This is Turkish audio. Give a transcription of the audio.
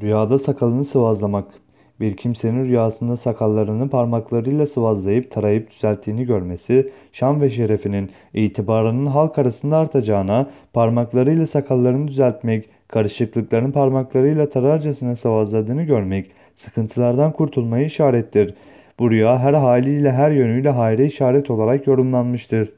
Rüyada sakalını sıvazlamak. Bir kimsenin rüyasında sakallarını parmaklarıyla sıvazlayıp tarayıp düzelttiğini görmesi, şan ve şerefinin, itibarının halk arasında artacağına, parmaklarıyla sakallarını düzeltmek, karışıklıklarını parmaklarıyla tararcasına sıvazladığını görmek, sıkıntılardan kurtulmayı işarettir. Bu rüya her haliyle her yönüyle hayra işaret olarak yorumlanmıştır.